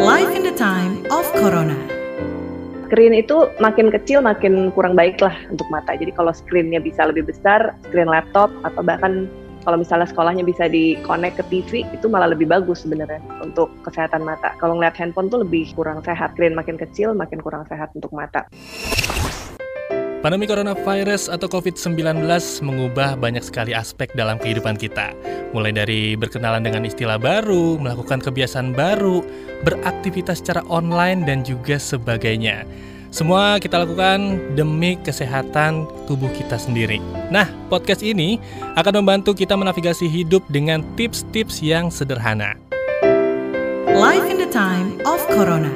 Life in the time of Corona. Screen itu makin kecil makin kurang baik lah untuk mata. Jadi kalau screennya bisa lebih besar, screen laptop atau bahkan kalau misalnya sekolahnya bisa di-connect ke TV, itu malah lebih bagus sebenarnya untuk kesehatan mata. Kalau ngeliat handphone tuh lebih kurang sehat. Screen makin kecil, makin kurang sehat untuk mata. Pandemi coronavirus atau COVID-19 mengubah banyak sekali aspek dalam kehidupan kita. Mulai dari berkenalan dengan istilah baru, melakukan kebiasaan baru, beraktivitas secara online, dan juga sebagainya. Semua kita lakukan demi kesehatan tubuh kita sendiri. Nah, podcast ini akan membantu kita menavigasi hidup dengan tips-tips yang sederhana. Life in the time of Corona.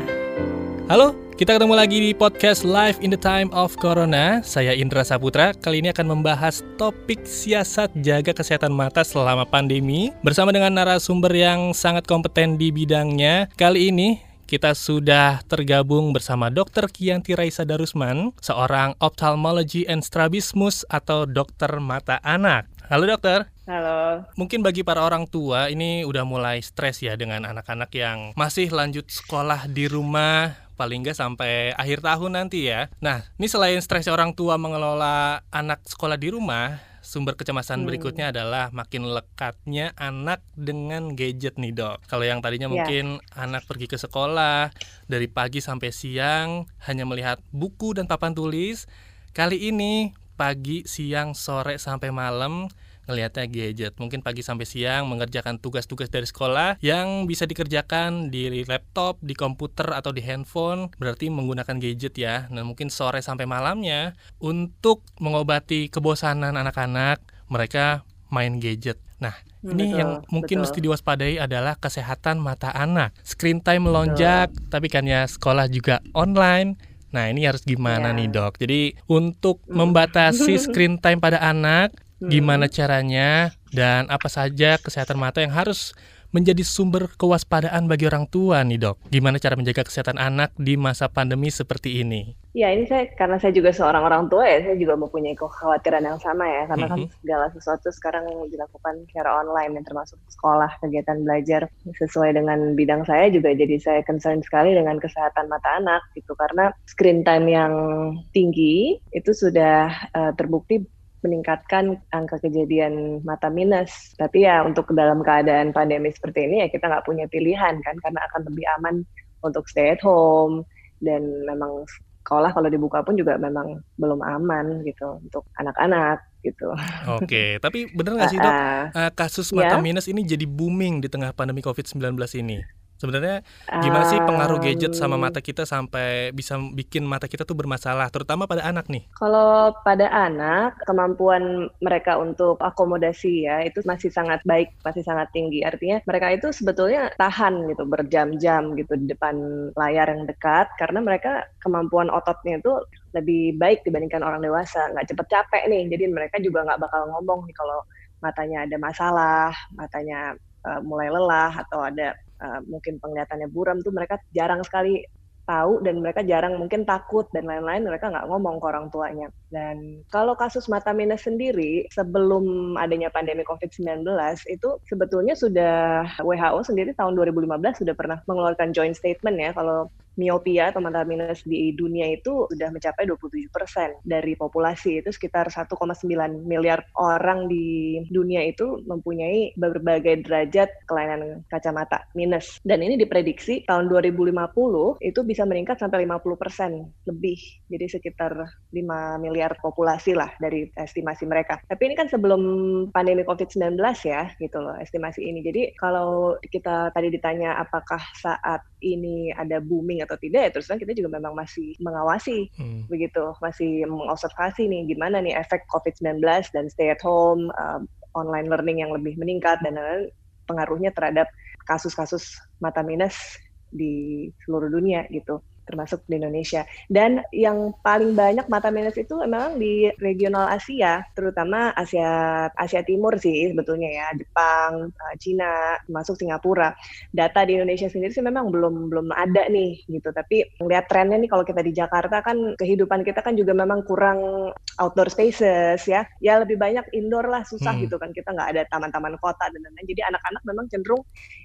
Halo, kita ketemu lagi di podcast Live in the Time of Corona. Saya Indra Saputra. Kali ini akan membahas topik siasat jaga kesehatan mata selama pandemi bersama dengan narasumber yang sangat kompeten di bidangnya. Kali ini kita sudah tergabung bersama Dr. Kianti Raisa Darusman, seorang ophthalmology and strabismus atau dokter mata anak. Halo dokter. Halo. Mungkin bagi para orang tua ini udah mulai stres ya dengan anak-anak yang masih lanjut sekolah di rumah paling nggak sampai akhir tahun nanti ya. Nah, ini selain stres orang tua mengelola anak sekolah di rumah, sumber kecemasan hmm. berikutnya adalah makin lekatnya anak dengan gadget nih dok. Kalau yang tadinya yeah. mungkin anak pergi ke sekolah dari pagi sampai siang hanya melihat buku dan papan tulis, kali ini pagi, siang, sore sampai malam ngelihatnya gadget. Mungkin pagi sampai siang mengerjakan tugas-tugas dari sekolah yang bisa dikerjakan di laptop, di komputer atau di handphone, berarti menggunakan gadget ya. Nah, mungkin sore sampai malamnya untuk mengobati kebosanan anak-anak, mereka main gadget. Nah, hmm, ini betul, yang mungkin betul. mesti diwaspadai adalah kesehatan mata anak. Screen time melonjak, betul. tapi kan ya sekolah juga online. Nah, ini harus gimana yeah. nih, Dok? Jadi, untuk hmm. membatasi screen time pada anak, gimana caranya dan apa saja kesehatan mata yang harus menjadi sumber kewaspadaan bagi orang tua nih dok. Gimana cara menjaga kesehatan anak di masa pandemi seperti ini? Ya ini saya karena saya juga seorang orang tua ya, saya juga mempunyai kekhawatiran yang sama ya, karena mm -hmm. kan segala sesuatu sekarang dilakukan secara online, yang termasuk sekolah, kegiatan belajar sesuai dengan bidang saya juga jadi saya concern sekali dengan kesehatan mata anak gitu, karena screen time yang tinggi itu sudah uh, terbukti meningkatkan angka kejadian mata minus. Tapi ya untuk dalam keadaan pandemi seperti ini ya kita nggak punya pilihan kan karena akan lebih aman untuk stay at home dan memang sekolah kalau dibuka pun juga memang belum aman gitu untuk anak-anak gitu. Oke, tapi benar nggak sih dok uh, kasus mata ya? minus ini jadi booming di tengah pandemi COVID-19 ini? Sebenarnya gimana sih pengaruh gadget sama mata kita sampai bisa bikin mata kita tuh bermasalah, terutama pada anak nih? Kalau pada anak, kemampuan mereka untuk akomodasi ya itu masih sangat baik, masih sangat tinggi. Artinya mereka itu sebetulnya tahan gitu berjam-jam gitu di depan layar yang dekat karena mereka kemampuan ototnya itu lebih baik dibandingkan orang dewasa, nggak cepet capek nih. Jadi mereka juga nggak bakal ngomong nih kalau matanya ada masalah, matanya uh, mulai lelah atau ada uh, mungkin penglihatannya buram tuh mereka jarang sekali tahu dan mereka jarang mungkin takut dan lain-lain mereka nggak ngomong ke orang tuanya. Dan kalau kasus mata minus sendiri sebelum adanya pandemi COVID-19 itu sebetulnya sudah WHO sendiri tahun 2015 sudah pernah mengeluarkan joint statement ya kalau miopia atau mata minus di dunia itu sudah mencapai 27 persen dari populasi. Itu sekitar 1,9 miliar orang di dunia itu mempunyai berbagai derajat kelainan kacamata minus. Dan ini diprediksi tahun 2050 itu bisa meningkat sampai 50 persen lebih. Jadi sekitar 5 miliar populasi lah dari estimasi mereka. Tapi ini kan sebelum pandemi COVID-19 ya gitu loh estimasi ini. Jadi kalau kita tadi ditanya apakah saat ini ada booming atau tidak ya terus terang kita juga memang masih mengawasi hmm. begitu masih mengobservasi nih gimana nih efek COVID-19 dan stay at home um, online learning yang lebih meningkat dan lain-lain pengaruhnya terhadap kasus-kasus mata minus di seluruh dunia gitu termasuk di Indonesia. Dan yang paling banyak mata minus itu memang di regional Asia, terutama Asia Asia Timur sih sebetulnya ya, Jepang, eh, Cina, termasuk Singapura. Data di Indonesia sendiri sih memang belum belum ada nih gitu. Tapi lihat trennya nih kalau kita di Jakarta kan kehidupan kita kan juga memang kurang outdoor spaces ya. Ya lebih banyak indoor lah susah hmm. gitu kan kita nggak ada taman-taman kota dan lain-lain. Jadi anak-anak memang cenderung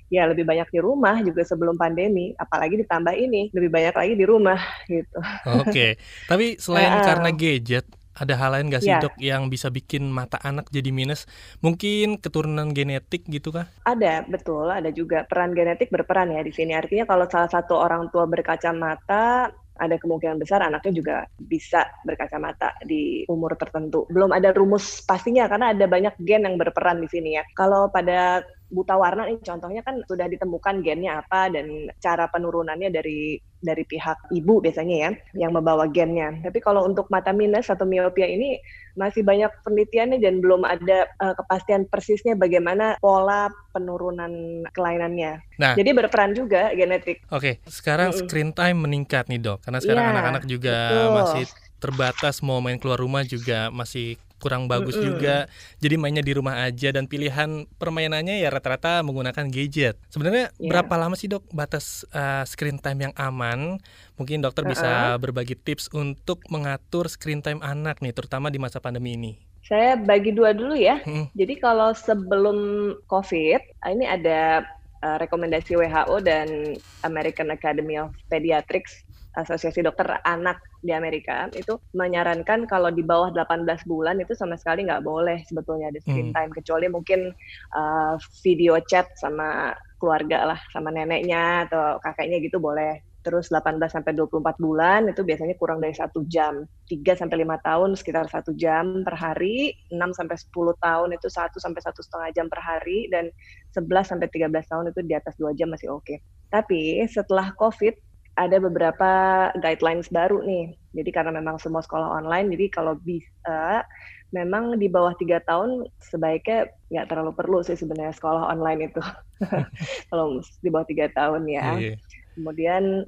ya lebih banyak di rumah juga sebelum pandemi, apalagi ditambah ini lebih banyak lagi di rumah gitu. Oke, tapi selain Heeh. karena gadget, ada hal lain nggak sih Ya. dok yang bisa bikin mata anak jadi minus? Mungkin keturunan genetik gitu kah? Ada, betul, ada juga peran genetik berperan ya di sini. Artinya kalau salah satu orang tua berkacamata, ada kemungkinan besar anaknya juga bisa berkacamata di umur tertentu. Belum ada rumus pastinya karena ada banyak gen yang berperan di sini ya. Kalau pada buta warna nih contohnya kan sudah ditemukan gennya apa dan cara penurunannya dari dari pihak ibu biasanya ya yang membawa gennya. Tapi kalau untuk mata minus atau miopia ini masih banyak penelitiannya dan belum ada uh, kepastian persisnya bagaimana pola penurunan kelainannya. Nah. Jadi berperan juga genetik. Oke, sekarang Mm-mm. screen time meningkat nih dok, karena sekarang Iya, anak-anak juga betul. masih terbatas mau main keluar rumah juga masih kurang bagus Mm-mm. juga. Jadi mainnya di rumah aja dan pilihan permainannya ya rata-rata menggunakan gadget. Sebenarnya Iya. berapa lama sih dok batas uh, screen time yang aman? Mungkin dokter bisa berbagi tips untuk mengatur screen time anak nih, terutama di masa pandemi ini. Saya bagi dua dulu ya. Mm. Jadi kalau sebelum COVID, ini ada uh, rekomendasi WHO dan American Academy of Pediatrics, Asosiasi Dokter Anak di Amerika, itu menyarankan kalau di bawah 18 bulan itu sama sekali nggak boleh sebetulnya ada screen Hmm. time, kecuali mungkin uh, video chat sama keluarga lah, sama neneknya atau kakeknya gitu boleh. Terus 18 sampai 24 bulan itu biasanya kurang dari satu jam. 3 sampai 5 tahun sekitar satu jam per hari, 6 sampai 10 tahun itu 1 sampai satu setengah jam per hari, dan 11 sampai 13 tahun itu di atas 2 jam masih oke. Tapi setelah COVID ada beberapa guidelines baru nih. Jadi karena memang semua sekolah online, jadi kalau bisa memang di bawah tiga tahun sebaiknya nggak terlalu perlu sih sebenarnya sekolah online itu. kalau di bawah tiga tahun ya. Iya. Kemudian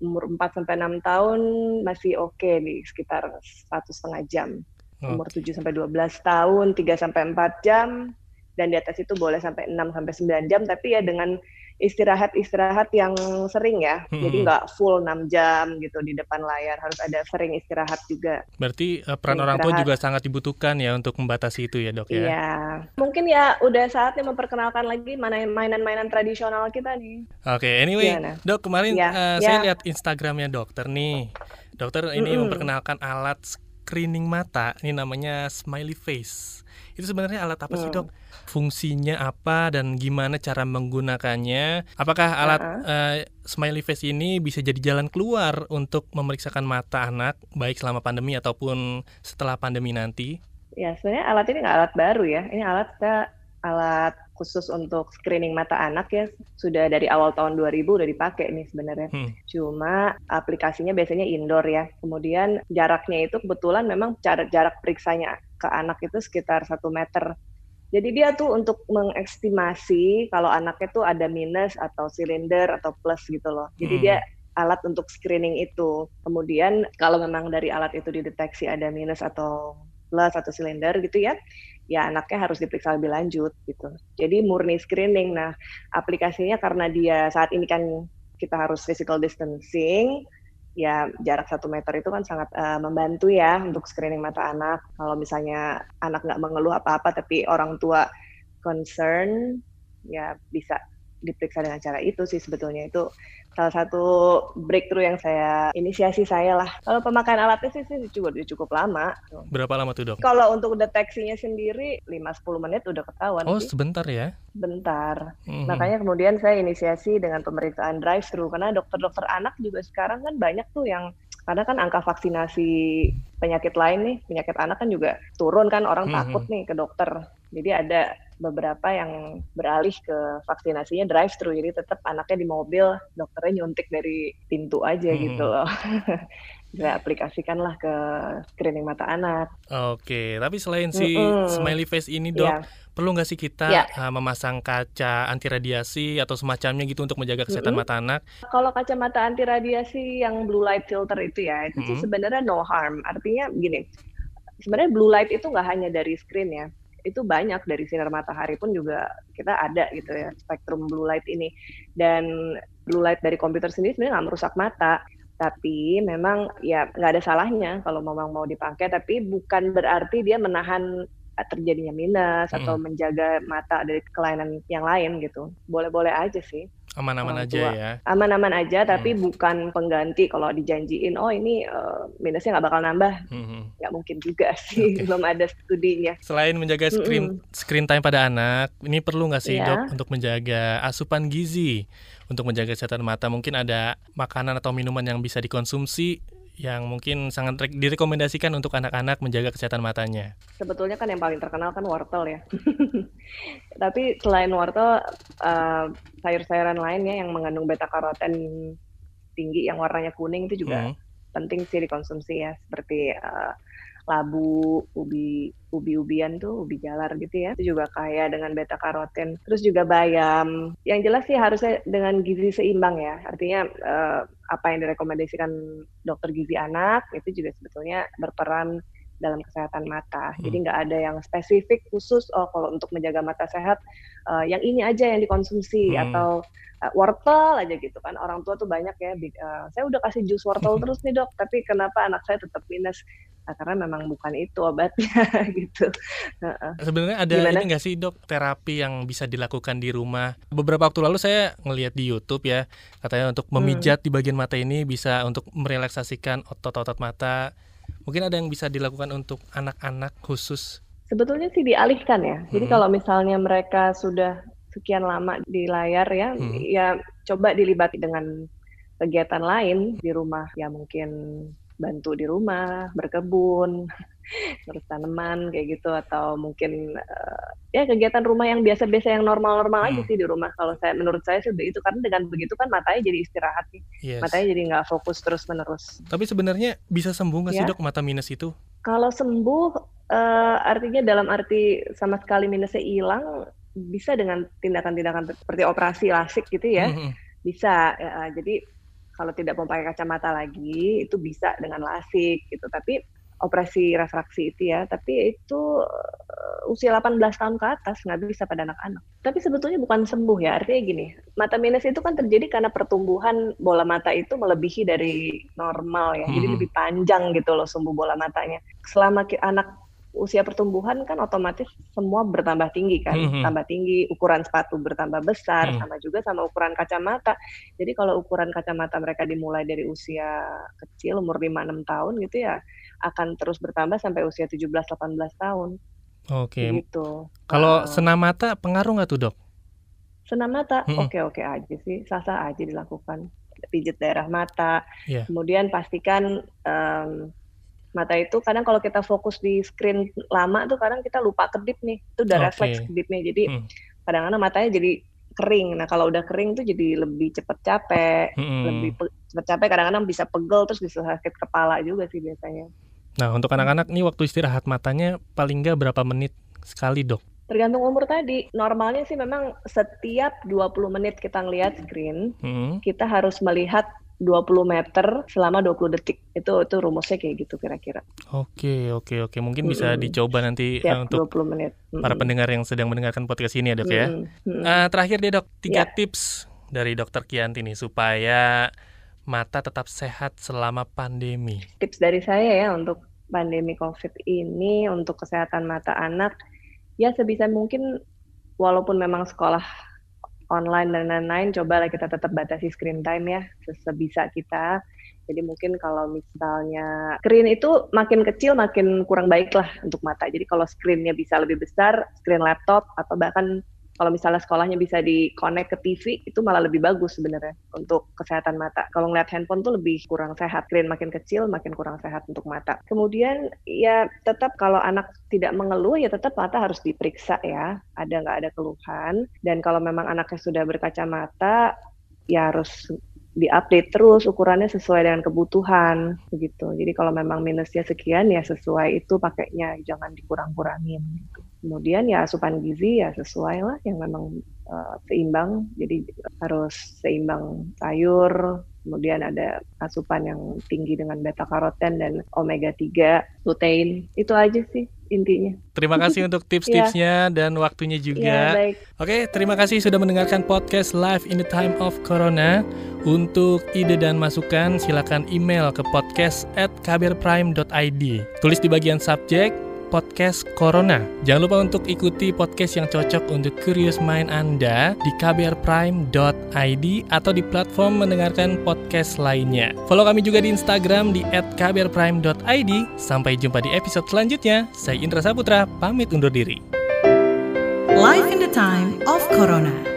umur 4 sampai 6 tahun masih oke nih sekitar satu setengah jam. Umur 7 sampai 12 tahun 3 sampai 4 jam dan di atas itu boleh sampai 6 sampai 9 jam tapi ya dengan istirahat-istirahat yang sering ya. Jadi Hmm. nggak full 6 jam gitu di depan layar, harus ada sering istirahat juga. Berarti uh, peran Iya, orang tua istirahat. juga sangat dibutuhkan ya untuk membatasi itu ya dok ya. Iya. Mungkin ya udah saatnya memperkenalkan lagi mana- mainan-mainan tradisional kita nih. Oke, anyway, Gimana? dok kemarin Ya, eh, ya. saya lihat Instagramnya dokter nih. Dokter ini Mm-mm. memperkenalkan alat screening mata, ini namanya smiley face. Itu sebenarnya alat apa sih Hmm. dok? Fungsinya apa dan gimana cara menggunakannya? Apakah alat eh, smiley face ini bisa jadi jalan keluar untuk memeriksakan mata anak, baik selama pandemi ataupun setelah pandemi nanti? Ya, sebenarnya alat ini nggak alat baru ya. Ini alat alat khusus untuk screening mata anak ya. Sudah dari awal tahun 2000 udah dipakai nih sebenarnya. Hmm. Cuma aplikasinya biasanya indoor ya. Kemudian jaraknya itu kebetulan memang jarak jarak periksanya ke anak itu sekitar satu meter. Jadi dia tuh untuk mengestimasi kalau anaknya tuh ada minus atau silinder atau plus gitu loh. Jadi Hmm. dia alat untuk screening itu. Kemudian kalau memang dari alat itu dideteksi ada minus atau plus atau silinder gitu ya, ya anaknya harus diperiksa lebih lanjut gitu. Jadi murni screening. Nah, aplikasinya karena dia saat ini kan kita harus physical distancing, ya jarak satu meter itu kan sangat eh, membantu ya untuk screening mata anak. Kalau misalnya anak nggak mengeluh apa-apa tapi orang tua concern, ya bisa diperiksa dengan cara itu sih sebetulnya itu salah satu breakthrough yang saya inisiasi saya lah. Kalau pemakaian alatnya sih, sih cukup cukup lama. Berapa lama tuh dok? Kalau untuk deteksinya sendiri 5-10 menit udah ketahuan Oh sih. sebentar ya. Bentar. Mhm. Makanya kemudian saya inisiasi dengan pemeriksaan drive-thru karena dokter-dokter anak juga sekarang kan banyak tuh yang karena kan angka vaksinasi penyakit lain nih, penyakit anak kan juga turun kan orang Mhm. takut nih ke dokter. Jadi ada beberapa yang beralih ke vaksinasinya drive-thru jadi tetap anaknya di mobil, dokternya nyuntik dari pintu aja Mhm. gitu loh. Saya aplikasikanlah ke screening mata anak. Oke, tapi selain si Mm-mm. smiley face ini dok, Iya. perlu nggak sih kita Ya. uh, memasang kaca anti radiasi atau semacamnya gitu untuk menjaga kesehatan Mm-mm. mata anak? Kalau kacamata anti radiasi yang blue light filter itu ya, itu sih Mhm. sebenarnya no harm. Artinya gini, sebenarnya blue light itu nggak hanya dari screen ya, itu banyak dari sinar matahari pun juga kita ada gitu ya spektrum blue light ini. Dan blue light dari komputer sendiri sebenarnya nggak merusak mata, tapi memang ya nggak ada salahnya kalau memang mau dipakai, tapi bukan berarti dia menahan terjadinya minus atau menjaga mata dari kelainan yang lain gitu. Boleh-boleh aja sih. Aman-aman aja ya. Aman-aman aja tapi Hmm. bukan pengganti kalau dijanjiin oh ini eh, minusnya nggak bakal nambah. Mhm. Nggak mungkin juga sih, Oke. belum ada studinya. Selain menjaga screen screen time pada anak, ini perlu nggak sih Iya. dok untuk menjaga asupan gizi, untuk menjaga kesehatan mata? Mungkin ada makanan atau minuman yang bisa dikonsumsi yang mungkin sangat re- direkomendasikan untuk anak-anak menjaga kesehatan matanya. Sebetulnya kan yang paling terkenal kan wortel ya. Tapi selain wortel, eh, sayur-sayuran lainnya yang mengandung beta karoten tinggi yang warnanya kuning itu juga Hmm. penting sih dikonsumsi ya, seperti eh, labu, ubi, ubi-ubian tuh, ubi jalar gitu ya. Itu juga kaya dengan beta karoten. Terus juga bayam. Yang jelas sih harusnya dengan gizi seimbang ya. Artinya eh, apa yang direkomendasikan dokter gizi anak itu juga sebetulnya berperan dalam kesehatan mata. Jadi nggak ada yang spesifik khusus oh kalau untuk menjaga mata sehat eh, yang ini aja yang dikonsumsi Hmm. atau eh, wortel aja gitu kan. Orang tua tuh banyak ya eh, saya udah kasih jus wortel terus nih, Dok, tapi kenapa anak saya tetap minus? Nah, karena memang bukan itu obatnya gitu. Sebenarnya ada Gimana? ini nggak sih dok terapi yang bisa dilakukan di rumah? Beberapa waktu lalu saya ngelihat di YouTube ya, katanya untuk Hmm. memijat di bagian mata ini bisa untuk merelaksasikan otot-otot mata. Mungkin ada yang bisa dilakukan untuk anak-anak khusus. Sebetulnya sih dialihkan ya. Jadi Hmm. kalau misalnya mereka sudah sekian lama di layar ya, Hmm. ya coba dilibati dengan kegiatan lain di rumah. Ya mungkin bantu di rumah, berkebun, ngurus tanaman kayak gitu atau mungkin eh, ya kegiatan rumah yang biasa-biasa yang normal-normal aja Hmm. sih di rumah. Kalau saya menurut saya sih itu karena dengan begitu kan matanya jadi istirahat nih. Yes. Matanya jadi nggak fokus terus-menerus. Tapi sebenarnya bisa sembuh nggak sih Ya. dok mata minus itu? Kalau sembuh, eh, artinya dalam arti sama sekali minusnya hilang, bisa dengan tindakan-tindakan seperti operasi lasik gitu ya, Mhm. bisa. Ya, jadi kalau tidak mau pakai kacamata lagi, itu bisa dengan lasik gitu. Tapi operasi refraksi itu ya, tapi itu eh, usia 18 tahun ke atas nggak bisa pada anak-anak. Tapi sebetulnya bukan sembuh ya, artinya gini, mata minus itu kan terjadi karena pertumbuhan bola mata itu melebihi dari normal ya, jadi Mhm. lebih panjang gitu loh sumbu bola matanya. Selama anak usia pertumbuhan kan otomatis semua bertambah tinggi kan, Mhm. tambah tinggi, ukuran sepatu bertambah besar, Hmm. sama juga sama ukuran kacamata. Jadi kalau ukuran kacamata mereka dimulai dari usia kecil, umur 5-6 tahun gitu ya, akan terus bertambah sampai usia 17-18 tahun. Oke. Gitu. Kalau Ah. senam mata pengaruh nggak tuh dok? Senam mata, oke-oke aja sih, sah-sah aja dilakukan. Pijit daerah mata, Iya. kemudian pastikan em, mata itu kadang kalau kita fokus di screen lama tuh kadang kita lupa kedip nih, itu udah Oke. refleks kedipnya. Jadi Hmm. kadang-kadang matanya jadi kering. Nah kalau udah kering tuh jadi lebih cepat capek, Mm-mm. lebih pe- cepat capek. Kadang-kadang bisa pegel terus bisa sakit kepala juga sih biasanya. Nah untuk anak-anak nih waktu istirahat matanya paling nggak berapa menit sekali dok? Tergantung umur tadi. Normalnya sih memang setiap 20 menit kita ngelihat screen, Mhm. kita harus melihat 20 meter selama 20 detik. Itu itu rumusnya kayak gitu kira-kira. Oke oke oke mungkin bisa Mm-mm. dicoba nanti eh, Tiap untuk 20 menit. para Mm-mm. pendengar yang sedang mendengarkan podcast ini ya dok ya. Mm-mm. Mm-mm. Eh, terakhir deh dok, tiga Ya. tips dari dokter Kianti nih supaya mata tetap sehat selama pandemi. Tips dari saya ya untuk pandemi COVID ini, untuk kesehatan mata anak, ya sebisa mungkin walaupun memang sekolah online dan lain-lain, cobalah kita tetap batasi screen time ya, sebisa kita. Jadi mungkin kalau misalnya screen itu makin kecil makin kurang baik lah untuk mata. Jadi kalau screennya bisa lebih besar, screen laptop atau bahkan kalau misalnya sekolahnya bisa di-connect ke TV, itu malah lebih bagus sebenarnya untuk kesehatan mata. Kalau ngeliat handphone tuh lebih kurang sehat. Screen makin kecil, makin kurang sehat untuk mata. Kemudian ya tetap kalau anak tidak mengeluh, ya tetap mata harus diperiksa ya. Ada nggak ada keluhan. Dan kalau memang anaknya sudah berkacamata, ya harus diupdate terus ukurannya sesuai dengan kebutuhan begitu. Jadi kalau memang minusnya sekian ya sesuai itu pakainya, jangan dikurang-kurangin. Gitu. Kemudian ya asupan gizi ya sesuai lah yang memang uh, seimbang. Jadi harus seimbang sayur, kemudian ada asupan yang tinggi dengan beta karoten dan omega 3, lutein. Itu aja sih intinya. Terima kasih untuk tips-tipsnya dan waktunya Ya, juga. baik. Oke, terima kasih sudah mendengarkan podcast Live in the Time of Corona. Untuk ide dan masukan, silakan email ke podcast at kbrprime.id. Tulis di bagian subjek, podcast Corona. Jangan lupa untuk ikuti podcast yang cocok untuk curious mind Anda di kbrprime.id atau di platform mendengarkan podcast lainnya. Follow kami juga di Instagram di @kbrprime.id. Sampai jumpa di episode selanjutnya. Saya Indra Saputra, pamit undur diri. Life in the time of Corona.